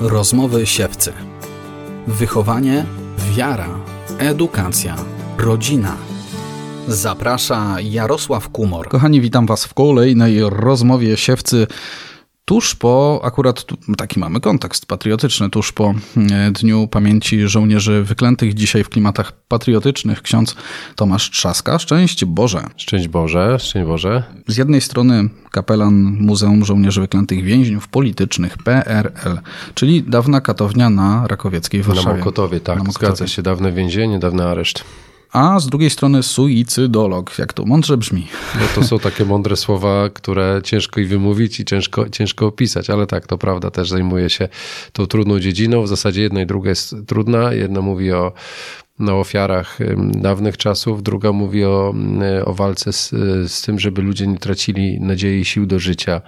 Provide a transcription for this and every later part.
Rozmowy siewcy. Wychowanie, wiara, edukacja, rodzina. Zaprasza Jarosław Kumor. Kochani, witam Was w kolejnej rozmowie siewcy. Tuż po, akurat taki mamy kontekst patriotyczny, tuż po e, Dniu Pamięci Żołnierzy Wyklętych, dzisiaj w klimatach patriotycznych, ksiądz Tomasz Trzaska. Szczęść Boże. Szczęść Boże, szczęść Boże. Z jednej strony kapelan Muzeum Żołnierzy Wyklętych Więźniów Politycznych PRL, czyli dawna katownia na Rakowieckiej w Warszawie. Na Mokotowie, tak, na Mokotowie. zgadza się. Dawne więzienie, dawny areszt a z drugiej strony suicydolog. Jak to mądrze brzmi. No to są takie mądre słowa, które ciężko i wymówić i ciężko, ciężko opisać, ale tak, to prawda, też zajmuje się tą trudną dziedziną. W zasadzie jedna i druga jest trudna. Jedna mówi o na ofiarach dawnych czasów, druga mówi o, o walce z, z tym, żeby ludzie nie tracili nadziei i sił do życia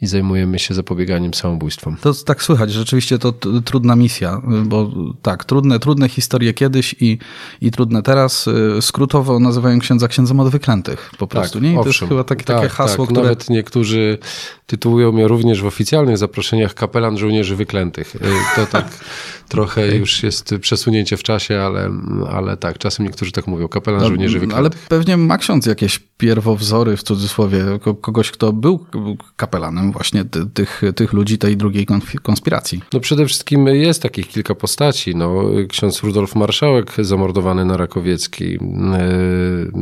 i zajmujemy się zapobieganiem samobójstwom. To tak słychać, rzeczywiście to trudna misja, bo tak, trudne, trudne historie kiedyś i, i trudne teraz. Y, skrótowo nazywają księdza księdzem od wyklętych po prostu, tak, nie? I owszem, to jest chyba takie, tak, takie hasło, tak. które... Nawet niektórzy tytułują mnie również w oficjalnych zaproszeniach kapelan żołnierzy wyklętych. Y, to tak trochę już jest przesunięcie w czasie, ale, ale tak, czasem niektórzy tak mówią, kapelan no, żołnierzy wyklętych. Ale pewnie ma ksiądz jakieś pierwowzory, w cudzysłowie, kogoś, kto był kapelanem właśnie tych, tych ludzi, tej drugiej konspiracji. No przede wszystkim jest takich kilka postaci. No, ksiądz Rudolf Marszałek zamordowany na Rakowieckiej e,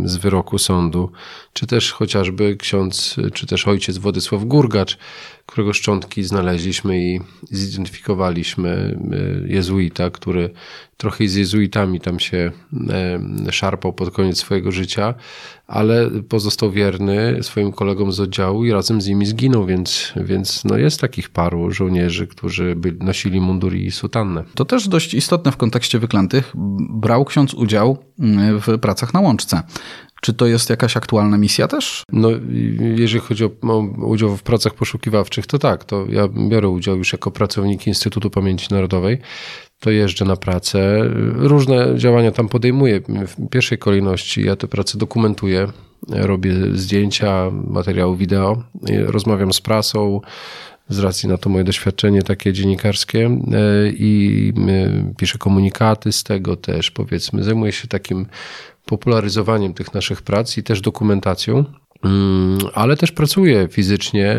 z wyroku sądu, czy też chociażby ksiądz, czy też ojciec Władysław Gurgacz, którego szczątki znaleźliśmy i zidentyfikowaliśmy e, jezuita, który trochę z jezuitami tam się e, szarpał pod koniec swojego życia, ale pozostał wierny swoim kolegom z oddziału i razem z nimi zginął, więc, więc no jest takich paru żołnierzy, którzy by nosili mundur i sutannę. To też dość istotne w kontekście wyklętych. Brał ksiądz udział mm, w pracach na łączce. Czy to jest jakaś aktualna misja też? No, jeżeli chodzi o, o, udział w pracach poszukiwawczych, to tak, to ja biorę udział już jako pracownik Instytutu Pamięci Narodowej. To jeżdżę na pracę. Różne działania tam podejmuję. W pierwszej kolejności ja te prace dokumentuję, robię zdjęcia, materiały wideo, rozmawiam z prasą, z racji na to moje doświadczenie takie dziennikarskie e, i e, piszę komunikaty z tego też, powiedzmy. Zajmuję się takim popularyzowaniem tych naszych prac i też dokumentacją. Mm, ale też pracuję fizycznie,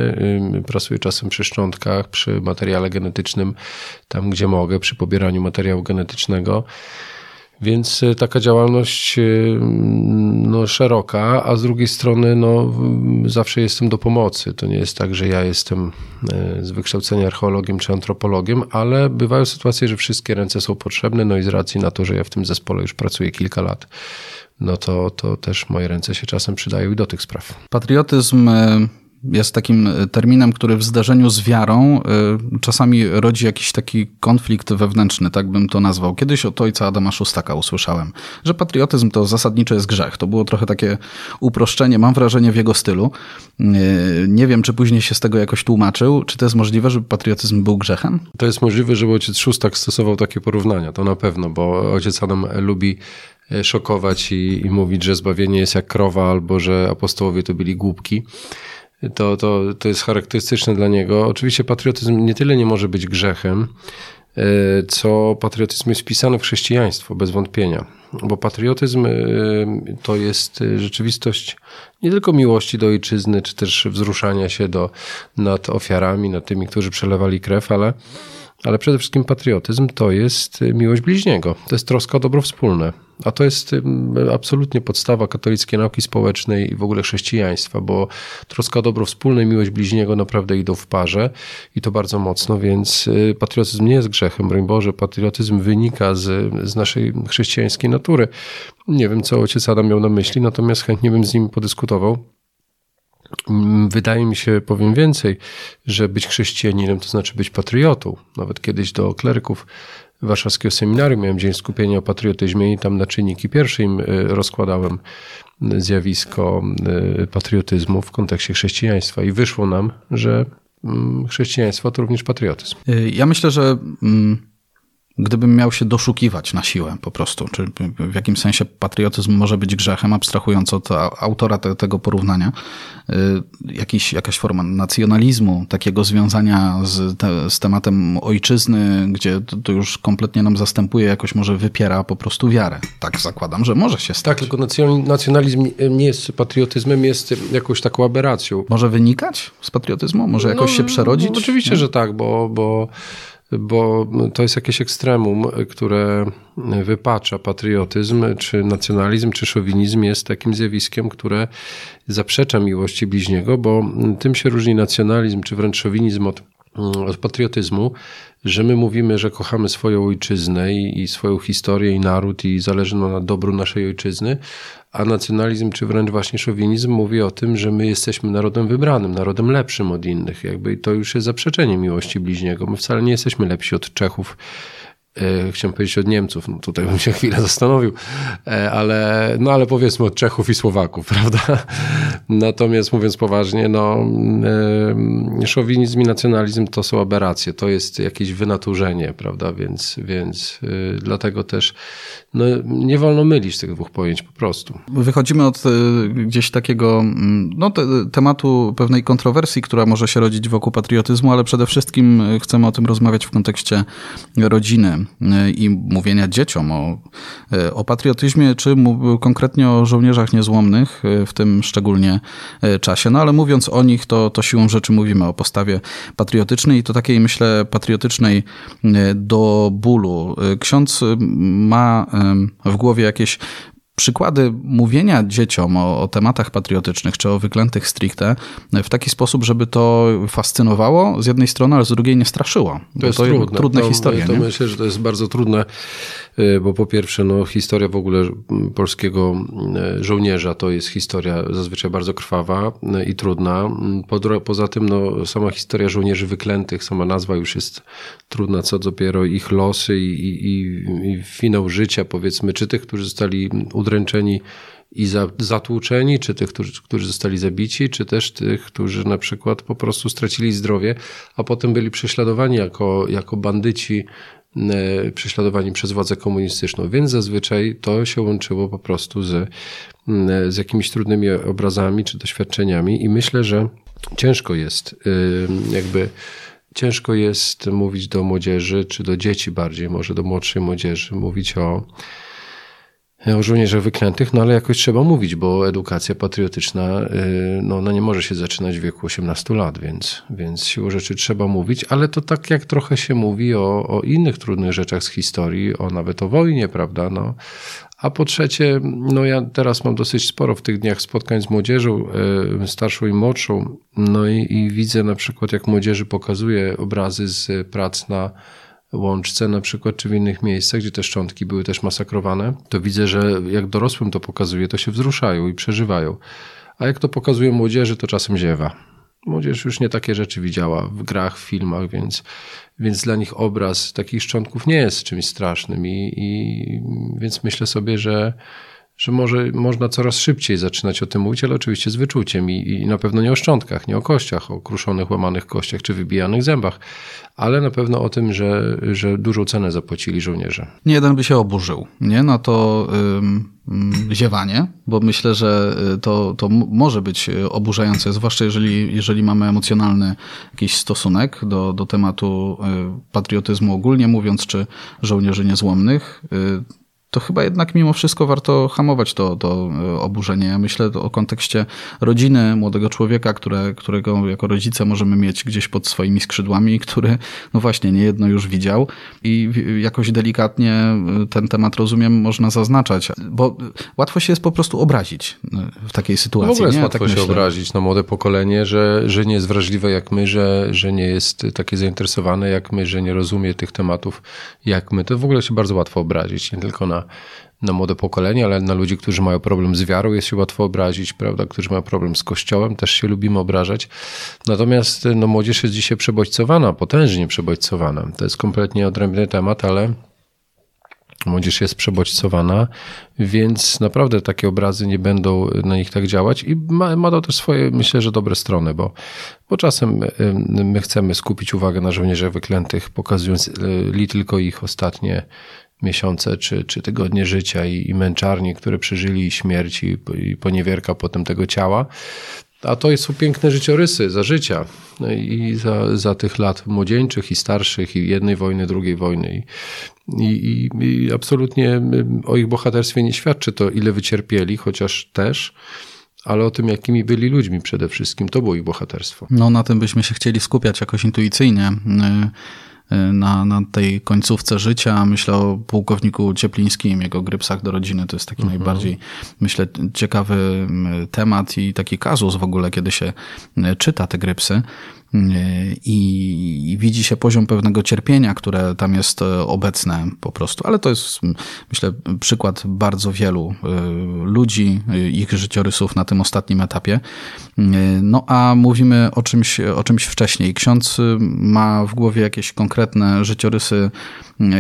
pracuję czasem przy szczątkach, przy materiale genetycznym, tam gdzie mogę, przy pobieraniu materiału genetycznego. Więc e, taka działalność no, szeroka, a z drugiej strony no, zawsze jestem do pomocy. To nie jest tak, że ja jestem e, z wykształcenia archeologiem czy antropologiem, ale bywają sytuacje, że wszystkie ręce są potrzebne, no i z racji na to, że ja w tym zespole już pracuję kilka lat, no to, to też moje ręce się czasem przydają i do tych spraw. Patriotyzm e, jest takim terminem, który w zdarzeniu z wiarą e, czasami rodzi jakiś taki konflikt wewnętrzny, tak bym to nazwał. Kiedyś od ojca Adama Szustaka usłyszałem, że patriotyzm to zasadniczo jest grzech. To było trochę takie uproszczenie, mam wrażenie, w jego stylu. E, nie wiem, czy później się z tego jakoś tłumaczył. Czy to jest możliwe, żeby patriotyzm był grzechem? To jest możliwe, żeby ojciec Szustak stosował takie porównania, to na pewno, bo ojciec Adam lubi E, szokować i, i mówić, że zbawienie jest jak krowa albo że apostołowie to byli głupki. To, to, to jest charakterystyczne dla niego. Oczywiście patriotyzm nie tyle nie może być grzechem, e, co patriotyzm jest wpisany w chrześcijaństwo, bez wątpienia. Bo patriotyzm e, to jest rzeczywistość nie tylko miłości do ojczyzny, czy też wzruszania się do, nad ofiarami, nad tymi, którzy przelewali krew, ale ale przede wszystkim patriotyzm to jest y, miłość bliźniego, to jest troska o dobro wspólne. A to jest absolutnie podstawa katolickiej nauki społecznej i w ogóle chrześcijaństwa, bo troska o dobro wspólne i miłość bliźniego naprawdę idą w parze i to bardzo mocno, więc y, patriotyzm nie jest grzechem, broń Boże, patriotyzm wynika z, z naszej chrześcijańskiej natury. Nie wiem, co ojciec Adam miał na myśli, natomiast chętnie bym z nim podyskutował. Mm, wydaje mi się, powiem więcej, że być chrześcijaninem to znaczy być patriotą. Nawet kiedyś do kleryków warszawskiego seminarium miałem dzień skupienia o patriotyzmie i tam na czynniki pierwsze im y, rozkładałem zjawisko y, patriotyzmu w kontekście chrześcijaństwa i wyszło nam, że mm, chrześcijaństwo to również patriotyzm. Y, ja myślę, że mm, gdybym miał się doszukiwać na siłę po prostu, czy w jakim sensie patriotyzm może być grzechem, abstrahując od autora te, tego porównania, y, jakiś, jakaś forma nacjonalizmu, takiego związania z, te, z tematem ojczyzny, gdzie to, to, już kompletnie nam zastępuje, jakoś może wypiera po prostu wiarę. Tak zakładam, że może się stać. Tak, tylko nacjonalizm nie jest patriotyzmem, jest jakąś taką aberracją. Może wynikać z patriotyzmu? Może jakoś no, się przerodzić? No, oczywiście, nie? że tak, bo, bo bo to jest jakieś ekstremum, które wypacza patriotyzm, czy nacjonalizm, czy szowinizm jest takim zjawiskiem, które zaprzecza miłości bliźniego, bo tym się różni nacjonalizm, czy wręcz szowinizm od, od patriotyzmu, że my mówimy, że kochamy swoją ojczyznę i, i swoją historię i naród i zależy nam na dobru naszej ojczyzny, a nacjonalizm, czy wręcz właśnie szowinizm mówi o tym, że my jesteśmy narodem wybranym, narodem lepszym od innych. Jakby to już jest zaprzeczenie miłości bliźniego. My wcale nie jesteśmy lepsi od Czechów, chciałem powiedzieć od Niemców, no tutaj bym się chwilę zastanowił, e, ale, no ale powiedzmy od Czechów i Słowaków, prawda? Natomiast mówiąc poważnie, no e, szowinizm i nacjonalizm to są aberracje, to jest jakieś wynaturzenie, prawda? Więc, więc dlatego też no, nie wolno mylić tych dwóch pojęć po prostu. Wychodzimy od gdzieś takiego mm, no, te, tematu pewnej kontrowersji, która może się rodzić wokół patriotyzmu, ale przede wszystkim chcemy o tym rozmawiać w kontekście rodziny i mówienia dzieciom o, o patriotyzmie, czy konkretnie o żołnierzach niezłomnych w tym szczególnie czasie. No ale mówiąc o nich, to, to siłą rzeczy mówimy o postawie patriotycznej i to takiej, myślę, patriotycznej do bólu. Ksiądz ma w głowie jakieś przykłady mówienia dzieciom o, o, tematach patriotycznych czy o wyklętych stricte w taki sposób, żeby to fascynowało z jednej strony, ale z drugiej nie straszyło. To jest to trudne. trudne to, historie. To nie? myślę, że to jest bardzo trudne, y, bo po pierwsze, no, historia w ogóle polskiego y, żołnierza to jest historia zazwyczaj bardzo krwawa y, i trudna. Po, poza tym, no, sama historia żołnierzy wyklętych, sama nazwa już jest trudna, co dopiero ich losy i, i, i finał życia, powiedzmy, czy tych, którzy zostali udręczeni i za, zatłuczeni, czy tych, którzy, którzy zostali zabici, czy też tych, którzy na przykład po prostu stracili zdrowie, a potem byli prześladowani jako, jako bandyci, e, prześladowani przez władzę komunistyczną. Więc zazwyczaj to się łączyło po prostu z, e, z jakimiś trudnymi obrazami czy doświadczeniami i myślę, że ciężko jest e, jakby ciężko jest mówić do młodzieży, czy do dzieci bardziej, może do młodszej młodzieży, mówić o o żołnierzach wyklętych, no ale jakoś trzeba mówić, bo edukacja patriotyczna, y, no ona nie może się zaczynać w wieku 18 lat, więc, więc siłą rzeczy trzeba mówić, ale to tak jak trochę się mówi o, o innych trudnych rzeczach z historii, o nawet o wojnie, prawda, no. A po trzecie, no ja teraz mam dosyć sporo w tych dniach spotkań z młodzieżą, y, starszą i młodszą, no i, i widzę na przykład, jak młodzieży pokazuje obrazy z prac na Łączce na przykład, czy w innych miejscach, gdzie te szczątki były też masakrowane, to widzę, że jak dorosłym to pokazuje, to się wzruszają i przeżywają. A jak to pokazuje młodzieży, to czasem ziewa. Młodzież już nie takie rzeczy widziała w grach, w filmach, więc, więc dla nich obraz takich szczątków nie jest czymś strasznym. I, i więc myślę sobie, że, że może można coraz szybciej zaczynać o tym mówić, ale oczywiście z wyczuciem i, i, na pewno nie o szczątkach, nie o kościach, o kruszonych, łamanych kościach czy wybijanych zębach, ale na pewno o tym, że, że dużą cenę zapłacili żołnierze. Nie jeden by się oburzył, nie? Na to ym, ziewanie, bo myślę, że y, to, to może być oburzające, zwłaszcza jeżeli, jeżeli mamy emocjonalny jakiś stosunek do, do tematu y, patriotyzmu ogólnie mówiąc, czy żołnierzy niezłomnych y, to chyba jednak mimo wszystko warto hamować to, to e, oburzenie. Ja myślę o kontekście rodziny, młodego człowieka, które, którego jako rodzice możemy mieć gdzieś pod swoimi skrzydłami, który no właśnie niejedno już widział i jakoś delikatnie e, ten temat, rozumiem, można zaznaczać, bo łatwo się jest po prostu obrazić e, w takiej sytuacji. W ogóle jest nie? łatwo tak się myślę. obrazić na młode pokolenie, że, że nie jest wrażliwe jak my, że, że nie jest takie zainteresowane jak my, że nie rozumie tych tematów jak my. To w ogóle się bardzo łatwo obrazić, nie tylko na na młode pokolenie, ale na ludzi, którzy mają problem z wiarą, jest się łatwo obrazić, prawda? Którzy mają problem z kościołem, też się lubimy obrażać. Natomiast no, młodzież jest dzisiaj przebodźcowana, potężnie przebodźcowana. To jest kompletnie odrębny temat, ale Młodzież jest przebodźcowana, więc naprawdę takie obrazy nie będą na nich tak działać i ma, ma to też swoje, myślę, że dobre strony, bo, bo czasem my chcemy skupić uwagę na żołnierzach wyklętych, pokazując li tylko ich ostatnie miesiące czy, czy tygodnie życia i, i męczarnie, które przeżyli i śmierć i, i poniewierka potem tego ciała. A to są piękne życiorysy za życia no i za, za tych lat młodzieńczych i starszych i jednej wojny, drugiej wojny. I, i, I absolutnie o ich bohaterstwie nie świadczy to, ile wycierpieli, chociaż też, ale o tym, jakimi byli ludźmi przede wszystkim. To było ich bohaterstwo. No na tym byśmy się chcieli skupiać jakoś intuicyjnie na, na tej końcówce życia. Myślę o pułkowniku Cieplińskim, jego grypsach do rodziny. To jest taki mhm. najbardziej, myślę, ciekawy temat i taki kazus w ogóle, kiedy się czyta te grypsy i widzi się poziom pewnego cierpienia, które tam jest e, obecne po prostu. Ale to jest, myślę, przykład bardzo wielu e, ludzi, e, ich życiorysów na tym ostatnim etapie. No a mówimy o czymś, o czymś wcześniej. Ksiądz ma w głowie jakieś konkretne życiorysy,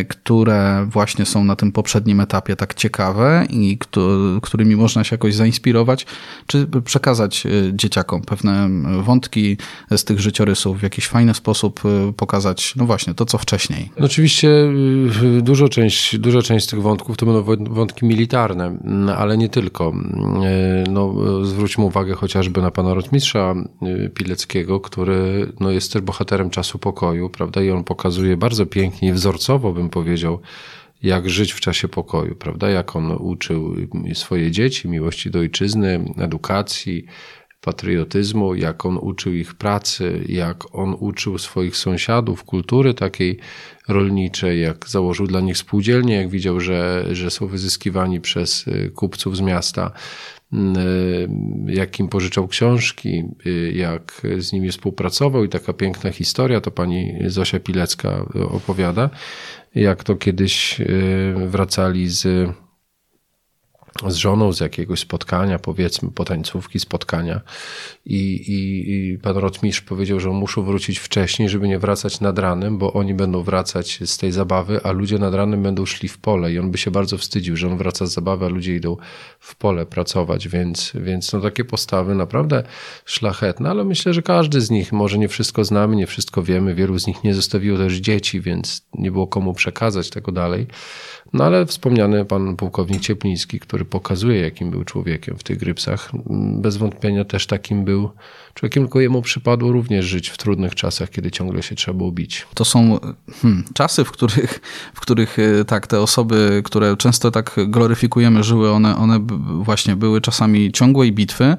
które właśnie są na tym poprzednim etapie tak ciekawe i którymi można się jakoś zainspirować, czy przekazać dzieciakom pewne wątki z tych życiorysów w jakiś fajny sposób y, pokazać, no właśnie, to co wcześniej. Oczywiście y, dużo część, duża część tych wątków to będą wątki militarne, no, ale nie tylko. Y, no, zwróćmy uwagę chociażby na pana rotmistrza Pileckiego, który no, jest też bohaterem czasu pokoju, prawda? I on pokazuje bardzo pięknie i wzorcowo, bym powiedział, jak żyć w czasie pokoju, prawda? Jak on uczył swoje dzieci miłości do ojczyzny, edukacji, patriotyzmu, jak on uczył ich pracy, jak on uczył swoich sąsiadów kultury takiej rolniczej, jak założył dla nich spółdzielnie, jak widział, że, że są wyzyskiwani przez y, kupców z miasta, y, jak im pożyczał książki, y, jak z nimi współpracował. I taka piękna historia, to pani Zosia Pilecka opowiada, jak to kiedyś wracali z z żoną z jakiegoś spotkania, powiedzmy, potańcówki, spotkania. I, i, i pan rotmistrz powiedział, że muszą wrócić wcześniej, żeby nie wracać nad ranem, bo oni będą wracać z tej zabawy, a ludzie nad ranem będą szli w pole. I on by się bardzo wstydził, że on wraca z zabawy, a ludzie idą w pole pracować, więc, więc no takie postawy naprawdę szlachetne, ale myślę, że każdy z nich, może nie wszystko znamy, nie wszystko wiemy, wielu z nich nie zostawiło też dzieci, więc nie było komu przekazać tego dalej, no ale wspomniany pan pułkownik Ciepliński, który pokazuje, jakim był człowiekiem w tych grypsach, bez wątpienia też takim był człowiekiem, tylko jemu przypadło również żyć w trudnych czasach, kiedy ciągle się trzeba było bić. To są hmm, czasy, w których, w których e, tak, te osoby, które często tak gloryfikujemy, żyły, one, one właśnie były czasami ciągłej bitwy, e,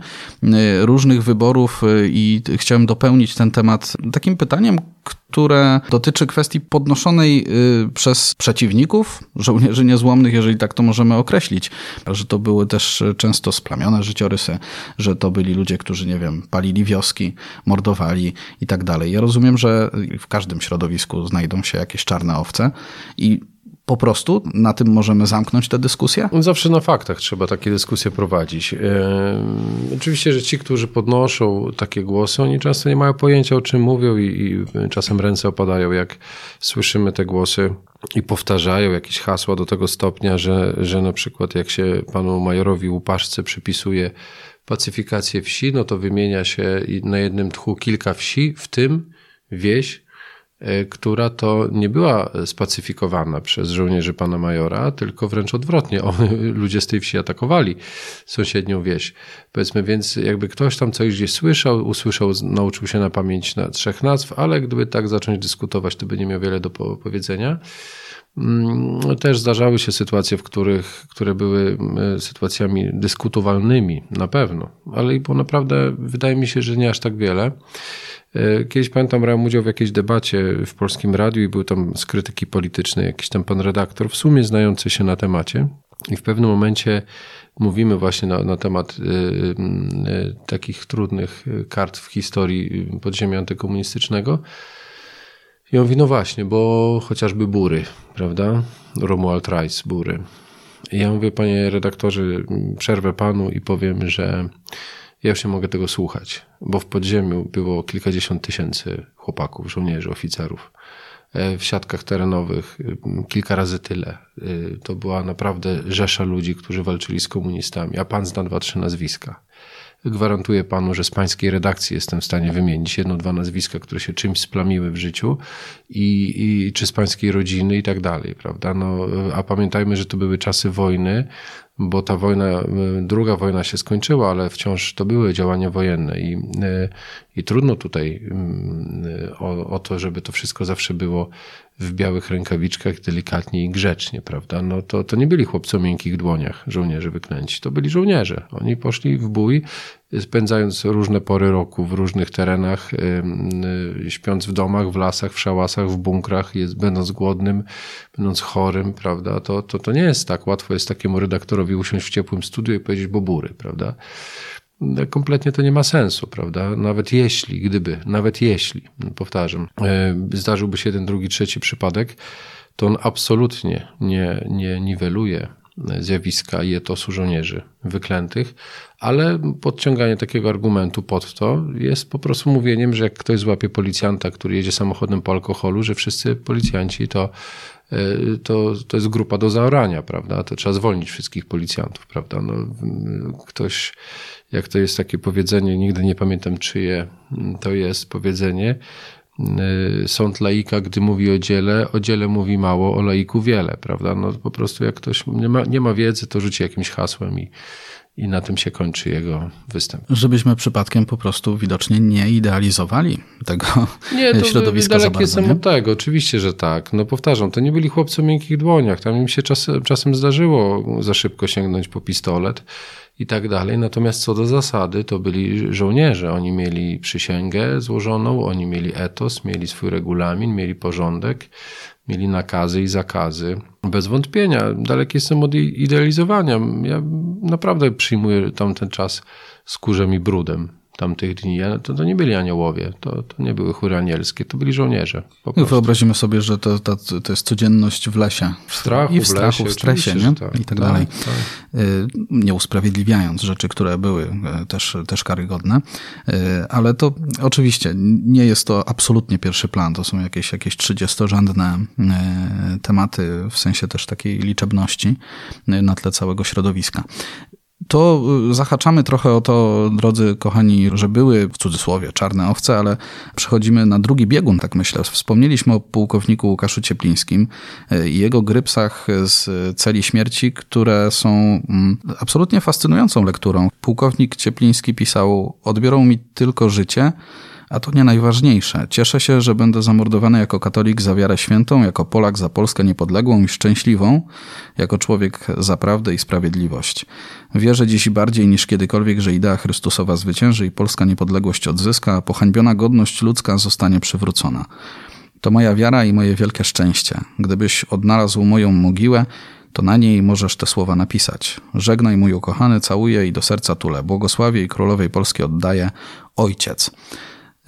różnych wyborów e, i chciałem dopełnić ten temat takim pytaniem, które dotyczy kwestii podnoszonej przez przeciwników, żołnierzy niezłomnych, jeżeli tak to możemy określić, że to były też często splamione życiorysy, że to byli ludzie, którzy, nie wiem, palili wioski, mordowali i tak dalej. Ja rozumiem, że w każdym środowisku znajdą się jakieś czarne owce i po prostu na tym możemy zamknąć tę dyskusję? Zawsze na faktach trzeba takie dyskusje prowadzić. E, oczywiście, że ci, którzy podnoszą takie głosy, oni często nie mają pojęcia o czym mówią i, i czasem ręce opadają, jak słyszymy te głosy i powtarzają jakieś hasła do tego stopnia, że, że na przykład jak się panu majorowi Łupaszce przypisuje pacyfikację wsi, no to wymienia się na jednym tchu kilka wsi, w tym wieś, która to nie była spacyfikowana przez żołnierzy pana majora, tylko wręcz odwrotnie. Oni, ludzie z tej wsi atakowali sąsiednią wieś. Powiedzmy więc, jakby ktoś tam coś gdzieś słyszał, usłyszał, nauczył się na pamięć na trzech nazw, ale gdyby tak zacząć dyskutować, to by nie miał wiele do powiedzenia. Mm, też zdarzały się sytuacje, w których, które były e, sytuacjami dyskutowalnymi, na pewno, ale bo naprawdę wydaje mi się, że nie aż tak wiele. E, kiedyś pamiętam, brałem udział w jakiejś debacie w polskim radiu i był tam z krytyki politycznej jakiś tam pan redaktor, w sumie znający się na temacie. I w pewnym momencie mówimy właśnie na, na temat y, y, takich trudnych kart w historii podziemia antykomunistycznego. I on mówi, no właśnie, bo chociażby Bury, prawda? Romuald Rice, Bury. I ja mówię, panie redaktorze, przerwę panu i powiem, że ja już nie mogę tego słuchać, bo w podziemiu było kilkadziesiąt tysięcy chłopaków, żołnierzy, oficerów. E, w siatkach terenowych kilka razy tyle. To była naprawdę rzesza ludzi, którzy walczyli z komunistami, a pan zna dwa, trzy nazwiska. Gwarantuję panu, że z pańskiej redakcji jestem w stanie wymienić jedno, dwa nazwiska, które się czymś splamiły w życiu i, i czy z pańskiej rodziny i tak dalej, prawda? No, a pamiętajmy, że to były czasy wojny, bo ta wojna, druga wojna się skończyła, ale wciąż to były działania wojenne i, i trudno tutaj mm, o, o to, żeby to wszystko zawsze było w białych rękawiczkach, delikatnie i grzecznie, prawda? No to, to nie byli chłopcy o miękkich dłoniach, żołnierze wyklęci. To byli żołnierze. Oni poszli w bój, spędzając różne pory roku w różnych terenach, śpiąc w domach, w lasach, w szałasach, w bunkrach, jest, będąc głodnym, będąc chorym, prawda? To, to, to nie jest tak łatwo jest takiemu redaktorowi usiąść w ciepłym studiu i powiedzieć bobury, prawda? No, kompletnie to nie ma sensu, prawda? Nawet jeśli, gdyby, nawet jeśli, powtarzam, e, zdarzyłby się jeden, drugi, trzeci przypadek, to on absolutnie nie, nie niweluje zjawiska i etosu żołnierzy wyklętych, ale podciąganie takiego argumentu pod to jest po prostu mówieniem, że jak ktoś złapie policjanta, który jedzie samochodem po alkoholu, że wszyscy policjanci to, e, to, to jest grupa do zaorania, prawda? To trzeba zwolnić wszystkich policjantów, prawda? No, ktoś jak to jest takie powiedzenie, nigdy nie pamiętam czyje to jest powiedzenie, sąd laika, gdy mówi o dziele, o dziele mówi mało, o laiku wiele, prawda? No po prostu jak ktoś nie ma, nie ma wiedzy, to rzuci jakimś hasłem i, i na tym się kończy jego występ. Żebyśmy przypadkiem po prostu widocznie nie idealizowali tego nie, to środowiska dalekie bardzo, są od tego, oczywiście, że tak. No powtarzam, to nie byli chłopcy o miękkich dłoniach. Tam im się czas, czasem zdarzyło za szybko sięgnąć po pistolet i tak dalej. Natomiast co do zasady, to byli żołnierze. Oni mieli przysięgę złożoną, oni mieli etos, mieli swój regulamin, mieli porządek, mieli nakazy i zakazy. Bez wątpienia, daleki jestem od idealizowania. Ja naprawdę przyjmuję tamten czas skórzem i brudem tamtych dni. To, to nie byli aniołowie, to, to nie były chóry anielskie, to byli żołnierze. Wyobrazimy sobie, że to, to, to jest codzienność w lesie. W strachu, I w, strachu, lesie, w stresie, nie? Tak, I tak, tak dalej. Tak. Y, nie usprawiedliwiając rzeczy, które były y, też, też karygodne. Y, ale to oczywiście nie jest to absolutnie pierwszy plan. To są jakieś, jakieś 30-rzędne tematy w sensie też takiej liczebności na tle całego środowiska to y, zahaczamy trochę o to, drodzy kochani, że były w cudzysłowie czarne owce, ale przechodzimy na drugi biegun, tak myślę. Wspomnieliśmy o pułkowniku Łukaszu Cieplińskim i jego grypsach z celi śmierci, które są mm, absolutnie fascynującą lekturą. Pułkownik Ciepliński pisał: Odbiorą mi tylko życie a to nie najważniejsze. Cieszę się, że będę zamordowany jako katolik za wiarę świętą, jako Polak za Polskę niepodległą i szczęśliwą, jako człowiek za prawdę i sprawiedliwość. Wierzę dziś bardziej niż kiedykolwiek, że idea Chrystusowa zwycięży i polska niepodległość odzyska, a pohańbiona godność ludzka zostanie przywrócona. To moja wiara i moje wielkie szczęście. Gdybyś odnalazł moją mogiłę, to na niej możesz te słowa napisać. Żegnaj mój ukochany, całuję i do serca tule. Błogosławie i królowej Polski oddaję Ojciec.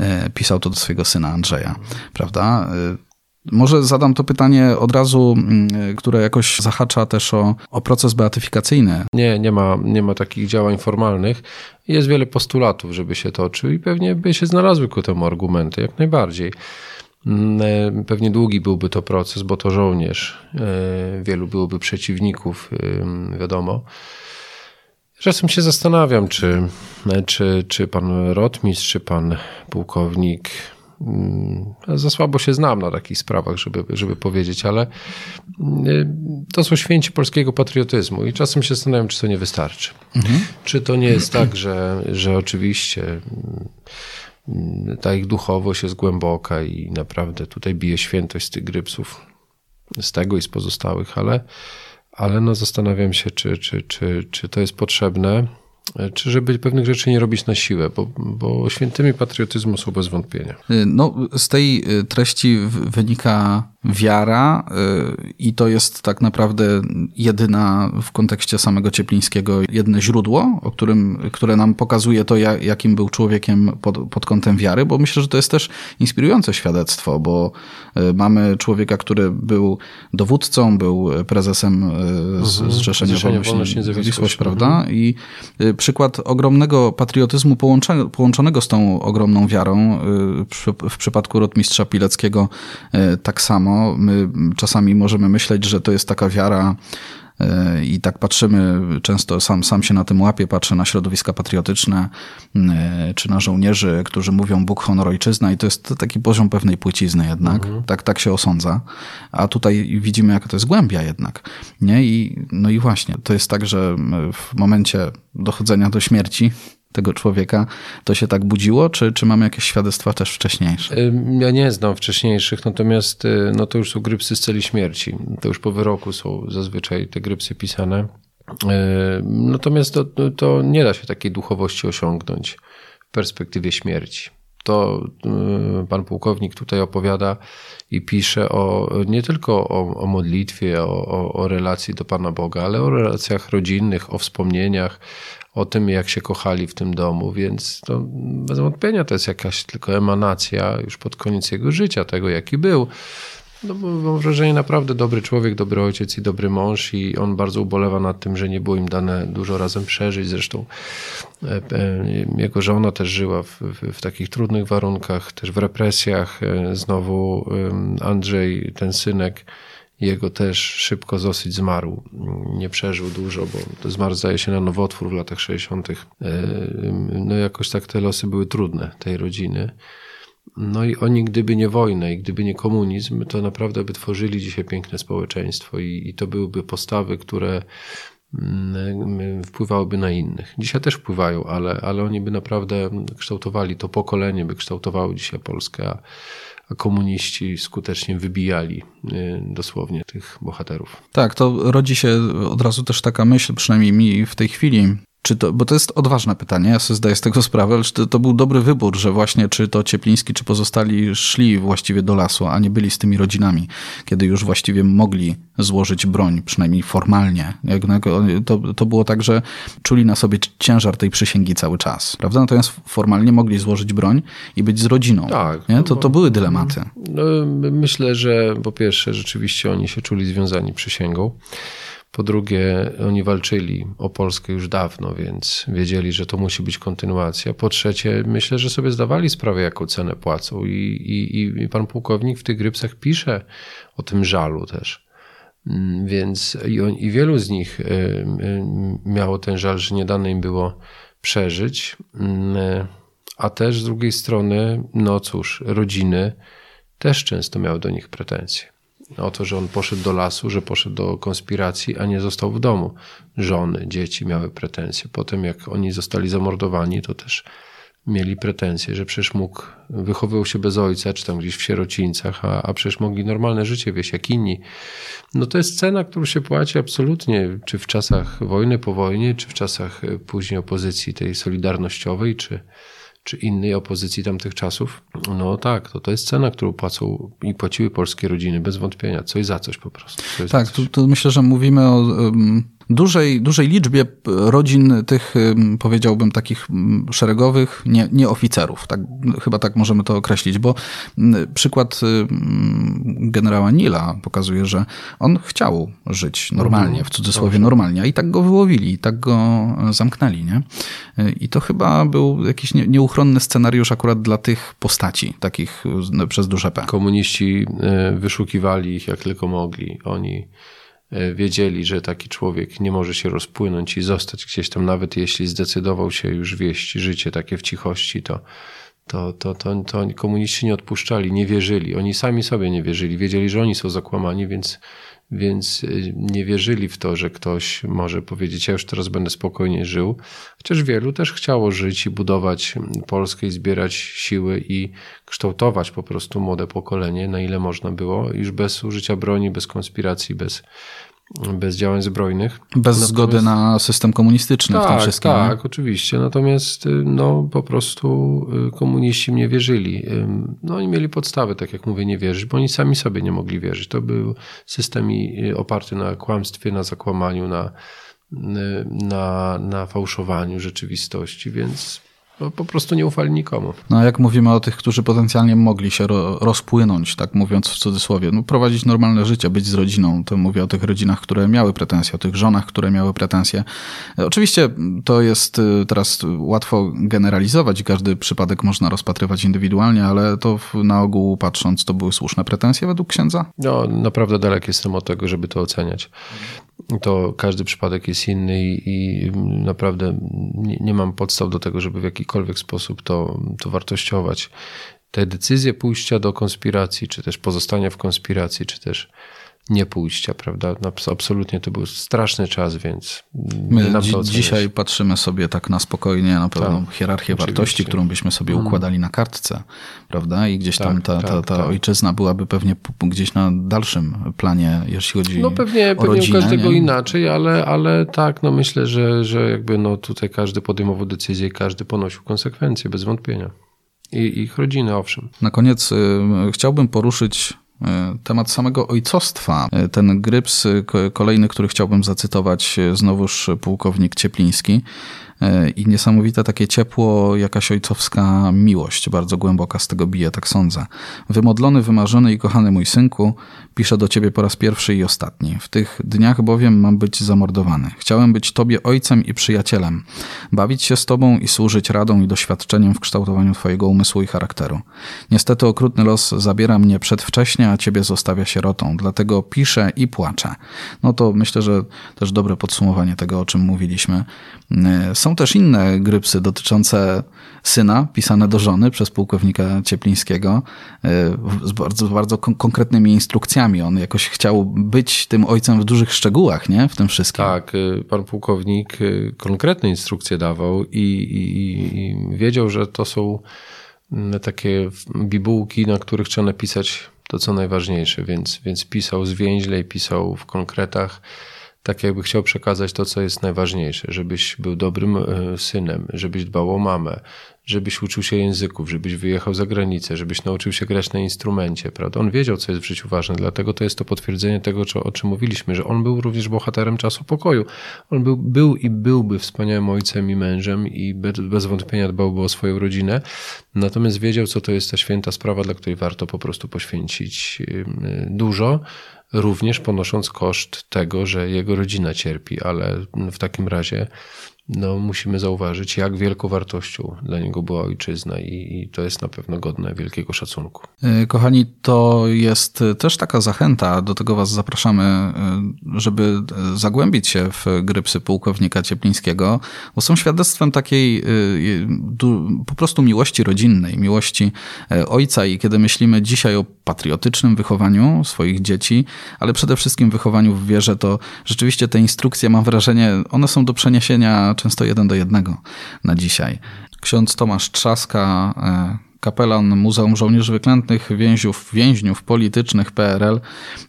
E, pisał to do swojego syna Andrzeja, prawda? E, może zadam to pytanie od razu, mm, które jakoś zahacza też o, o proces beatyfikacyjny. Nie, nie ma, nie ma takich działań formalnych. Jest wiele postulatów, żeby się toczył i pewnie by się znalazły ku temu argumenty, jak najbardziej. Mm, e, pewnie długi byłby to proces, bo to żołnierz. Wielu byłoby przeciwników, wiadomo. Czasem się zastanawiam, czy, czy, czy pan rotmistrz, czy pan pułkownik. Mm, za słabo się znam na takich sprawach, żeby, żeby powiedzieć, ale y, to są święci polskiego patriotyzmu i czasem się zastanawiam, czy to nie wystarczy. Mhm. Czy to nie jest tak, że, że oczywiście mm, ta ich duchowość jest głęboka i naprawdę tutaj bije świętość z tych grypsów, z tego i z pozostałych, ale ale no zastanawiam się, czy, czy, czy, czy to jest potrzebne, czy żeby pewnych rzeczy nie robić na siłę, bo, bo świętymi patriotyzmu są bez wątpienia. No, z tej y, treści wynika wiara y, i to jest tak naprawdę jedyna w kontekście samego Cieplińskiego, jedyne źródło, o którym, które nam pokazuje to, jakim był człowiekiem pod, pod kątem wiary, bo myślę, że to jest też inspirujące świadectwo, bo y, mamy człowieka, który był dowódcą, był prezesem y, z, mhm. Zrzeszenia Wolność, Niezawisłość, prawda? Mhm. I przykład ogromnego patriotyzmu połączonego z tą ogromną wiarą, w przypadku rotmistrza Pileckiego tak samo, samo. My czasami możemy myśleć, że to jest taka wiara e, i tak patrzymy, często sam, sam się na tym łapię, patrzę na środowiska patriotyczne, e, czy na żołnierzy, którzy mówią Bóg, honor, ojczyzna i to jest taki poziom pewnej płcizny jednak, mhm. tak, tak się osądza, a tutaj widzimy, jaka to jest głębia jednak, nie? I, no i właśnie, to jest tak, że w momencie dochodzenia do śmierci tego człowieka, to się tak budziło, czy, czy mamy jakieś świadectwa też wcześniejsze? Ja nie znam wcześniejszych, natomiast y, no to już są grypsy z celi śmierci. To już po wyroku są zazwyczaj te grypsy pisane. Natomiast to, to nie da się takiej duchowości osiągnąć w perspektywie śmierci. To y, pan pułkownik tutaj opowiada i pisze o, nie tylko o, o modlitwie, o, o, o relacji do Pana Boga, ale o relacjach rodzinnych, o wspomnieniach, o tym, jak się kochali w tym domu, więc to bez wątpienia to jest jakaś tylko emanacja już pod koniec jego życia, tego jaki był. No mam wrażenie, naprawdę dobry człowiek, dobry ojciec i dobry mąż i on bardzo ubolewa nad tym, że nie było im dane dużo razem przeżyć. Zresztą e, e, jego żona też żyła w, w, w takich trudnych warunkach, też w represjach. E, znowu Andrzej, ten synek, jego też szybko dosyć zmarł. Nie przeżył dużo, bo zmarł zdaje się na nowotwór w latach 60. No jakoś tak te losy były trudne tej rodziny. No i oni, gdyby nie wojna i gdyby nie komunizm, to naprawdę by tworzyli dzisiaj piękne społeczeństwo i, i to byłyby postawy, które mm, wpływałyby na innych. Dzisiaj też wpływają, ale, ale oni by naprawdę kształtowali to pokolenie, by kształtowało dzisiaj Polskę, a, a komuniści skutecznie wybijali y, dosłownie tych bohaterów. Tak, to rodzi się od razu też taka myśl, przynajmniej mi w tej chwili, czy to, bo to jest odważne pytanie, ja sobie zdaję z tego sprawę, ale czy to, to, był dobry wybór, że właśnie czy to Ciepliński, czy pozostali szli właściwie do lasu, a nie byli z tymi rodzinami, kiedy już właściwie mogli złożyć broń, przynajmniej formalnie. To, to było tak, że czuli na sobie ciężar tej przysięgi cały czas, prawda? Natomiast formalnie mogli złożyć broń i być z rodziną. Tak. Nie? To, to były dylematy. No, myślę, że po pierwsze rzeczywiście oni się czuli związani przysięgą. Po drugie, oni walczyli o Polskę już dawno, więc wiedzieli, że to musi być kontynuacja. Po trzecie, myślę, że sobie zdawali sprawę, jaką cenę płacą. I, i, i pan pułkownik w tych grypsach pisze o tym żalu też. Mm, więc i, on, i wielu z nich y, y, miało ten żal, że nie dane im było przeżyć. Mm, a też z drugiej strony, no cóż, rodziny też często miały do nich pretensje o to, że on poszedł do lasu, że poszedł do konspiracji, a nie został w domu. Żony, dzieci miały pretensje. Potem, jak oni zostali zamordowani, to też mieli pretensje, że przecież mógł, wychowywał się bez ojca, czy tam gdzieś w sierocińcach, a, a przecież mogli normalne życie wieść jak inni. No to jest cena, którą się płaci absolutnie, czy w czasach wojny, po wojnie, czy w czasach e, później opozycji tej solidarnościowej, czy, czy innej opozycji tamtych czasów, no tak, to, to jest cena, którą płacą i płaciły polskie rodziny, bez wątpienia. Coś za coś po prostu. Coś tak, tu, tu, myślę, że mówimy o um, dużej, dużej liczbie rodzin tych, powiedziałbym, takich szeregowych, nie, nie oficerów. Tak, chyba tak możemy to określić, bo przykład generała Nila pokazuje, że on chciał żyć normalnie, w cudzysłowie normalnie, a i tak go wyłowili, i tak go zamknęli, nie? I to chyba był jakiś nieuchronny scenariusz akurat dla tych postaci, takich przez duże P. Komuniści e, wyszukiwali ich jak tylko mogli. Oni E, wiedzieli, że taki człowiek nie może się rozpłynąć i zostać gdzieś tam, nawet jeśli zdecydował się już wieść życie takie w cichości, to, to, to, to, to komuniści nie odpuszczali, nie wierzyli. Oni sami sobie nie wierzyli. Wiedzieli, że oni są zakłamani, więc więc y, nie wierzyli w to, że ktoś może powiedzieć, ja już teraz będę spokojnie żył. Chociaż wielu też chciało żyć i budować Polskę i zbierać siły i kształtować po prostu młode pokolenie, na ile można było, już bez użycia broni, bez konspiracji, bez, bez działań zbrojnych. Bez Natomiast... zgody na system komunistyczny tak, w tym wszystkim. Tak, nie? oczywiście. Natomiast no, po prostu komuniści mnie wierzyli. No oni mieli podstawy, tak jak mówię, nie wierzyć, bo oni sami sobie nie mogli wierzyć. To był system oparty na kłamstwie, na zakłamaniu, na, na, na fałszowaniu rzeczywistości, więc no, po prostu nie ufali nikomu. No a jak mówimy o tych, którzy potencjalnie mogli się ro, rozpłynąć, tak mówiąc w cudzysłowie, no, prowadzić normalne życie, być z rodziną, to mówię o tych rodzinach, które miały pretensje, o tych żonach, które miały pretensje. Oczywiście to jest y, teraz łatwo generalizować i każdy przypadek można rozpatrywać indywidualnie, ale to na ogół patrząc, to były słuszne pretensje według księdza? No, naprawdę dalek jestem od tego, żeby to oceniać to każdy przypadek jest inny i, naprawdę nie, nie, mam podstaw do tego, żeby w jakikolwiek sposób to, to wartościować. Te decyzje pójścia do konspiracji, czy też pozostania w konspiracji, czy też nie pójścia, prawda? Absolutnie to był straszny czas, więc My dzi dzisiaj patrzymy sobie tak na spokojnie na pewną tak, hierarchię oczywiście. wartości, którą byśmy sobie mm. układali na kartce, prawda? I gdzieś tak, tam ta, ta, ta tak, ojczyzna byłaby pewnie gdzieś na dalszym planie, jeśli chodzi no pewnie, o pewnie rodzinę. u każdego nie? inaczej, ale, ale tak, no myślę, że, że jakby no tutaj każdy podejmował decyzję i każdy ponosił konsekwencje, bez wątpienia. I ich rodziny, owszem. Na koniec y, chciałbym poruszyć temat samego ojcostwa. E, ten gryps, kolejny, który chciałbym zacytować, e, znowuż pułkownik Ciepliński, E, i niesamowite takie ciepło, jakaś ojcowska miłość, bardzo głęboka z tego bije, tak sądzę. Wymodlony, wymarzony i kochany mój synku, piszę do ciebie po raz pierwszy i ostatni. W tych dniach bowiem mam być zamordowany. Chciałem być tobie ojcem i przyjacielem, bawić się z tobą i służyć radą i doświadczeniem w kształtowaniu twojego umysłu i charakteru. Niestety okrutny los zabiera mnie przedwcześnie, a ciebie zostawia sierotą, dlatego piszę i płaczę. No to myślę, że też dobre podsumowanie tego, o czym mówiliśmy. E, są też inne grypsy dotyczące syna, pisane do żony przez pułkownika Cieplińskiego, e, z bardzo, bardzo konkretnymi instrukcjami. On jakoś chciał być tym ojcem w dużych szczegółach, nie? W tym wszystkim. Tak, e, pan pułkownik konkretne instrukcje dawał i, i, i wiedział, że to są mm, takie bibułki, na których trzeba napisać to, co najważniejsze, więc, więc pisał zwięźle i pisał w konkretach tak jakby chciał przekazać to, co jest najważniejsze, żebyś był dobrym e, synem, żebyś dbał o mamę, żebyś uczył się języków, żebyś wyjechał za granicę, żebyś nauczył się grać na instrumencie, prawda? On wiedział, co jest w życiu ważne, dlatego to jest to potwierdzenie tego, o czym mówiliśmy, że on był również bohaterem czasu pokoju. On był, był i byłby wspaniałym ojcem i mężem i bez, bez wątpienia dbałby o swoją rodzinę, natomiast wiedział, co to jest ta święta sprawa, dla której warto po prostu poświęcić dużo, również ponosząc koszt tego, że jego rodzina cierpi, ale w takim razie no, musimy zauważyć, jak wielką wartością dla niego była ojczyzna i, i, to jest na pewno godne wielkiego szacunku. E, kochani, to jest też taka zachęta, do tego Was zapraszamy, e, żeby zagłębić się w grypsy pułkownika Cieplińskiego, bo są świadectwem takiej e, po prostu miłości rodzinnej, miłości ojca i kiedy myślimy dzisiaj o patriotycznym wychowaniu swoich dzieci, ale przede wszystkim wychowaniu w wierze, to rzeczywiście te instrukcje, mam wrażenie, one są do przeniesienia często jeden do jednego na dzisiaj. Ksiądz Tomasz Trzaska, e, kapelan Muzeum Żołnierzy Wyklętych, więźniów, więźniów politycznych PRL.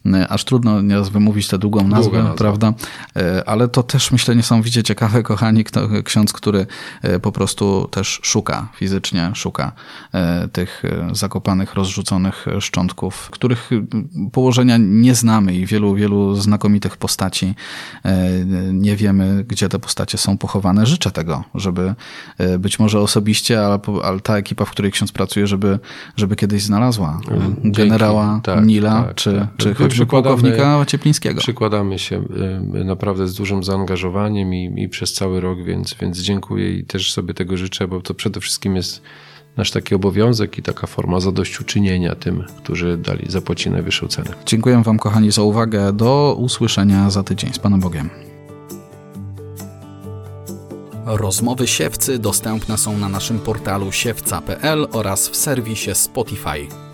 E, aż trudno nieraz wymówić tę długą nazwę, nazwa. prawda? E, ale to też myślę niesamowicie ciekawe, kochani, kto, ksiądz, który e, po prostu też szuka, fizycznie szuka tych zakopanych, rozrzuconych szczątków, których położenia nie znamy i wielu, wielu znakomitych postaci nie wiemy, gdzie te postacie są pochowane. Życzę tego, żeby być może osobiście, ale, ale ta ekipa, w której ksiądz pracuje, żeby, żeby kiedyś znalazła Dzięki. generała tak, Nila, tak, czy, tak. czy choćby pułkownika Cieplińskiego. Przykładamy się y, naprawdę z dużym zaangażowaniem i, i przez cały rok, więc, więc dziękuję i też sobie tego życzę, bo to przede wszystkim jest nasz taki obowiązek i taka forma zadośćuczynienia tym, którzy dali, zapłacili najwyższą cenę. Dziękuję Wam, kochani, za uwagę. Do usłyszenia za tydzień. Z Panem Bogiem. Rozmowy siewcy dostępne są na naszym portalu siewca.pl oraz w serwisie Spotify.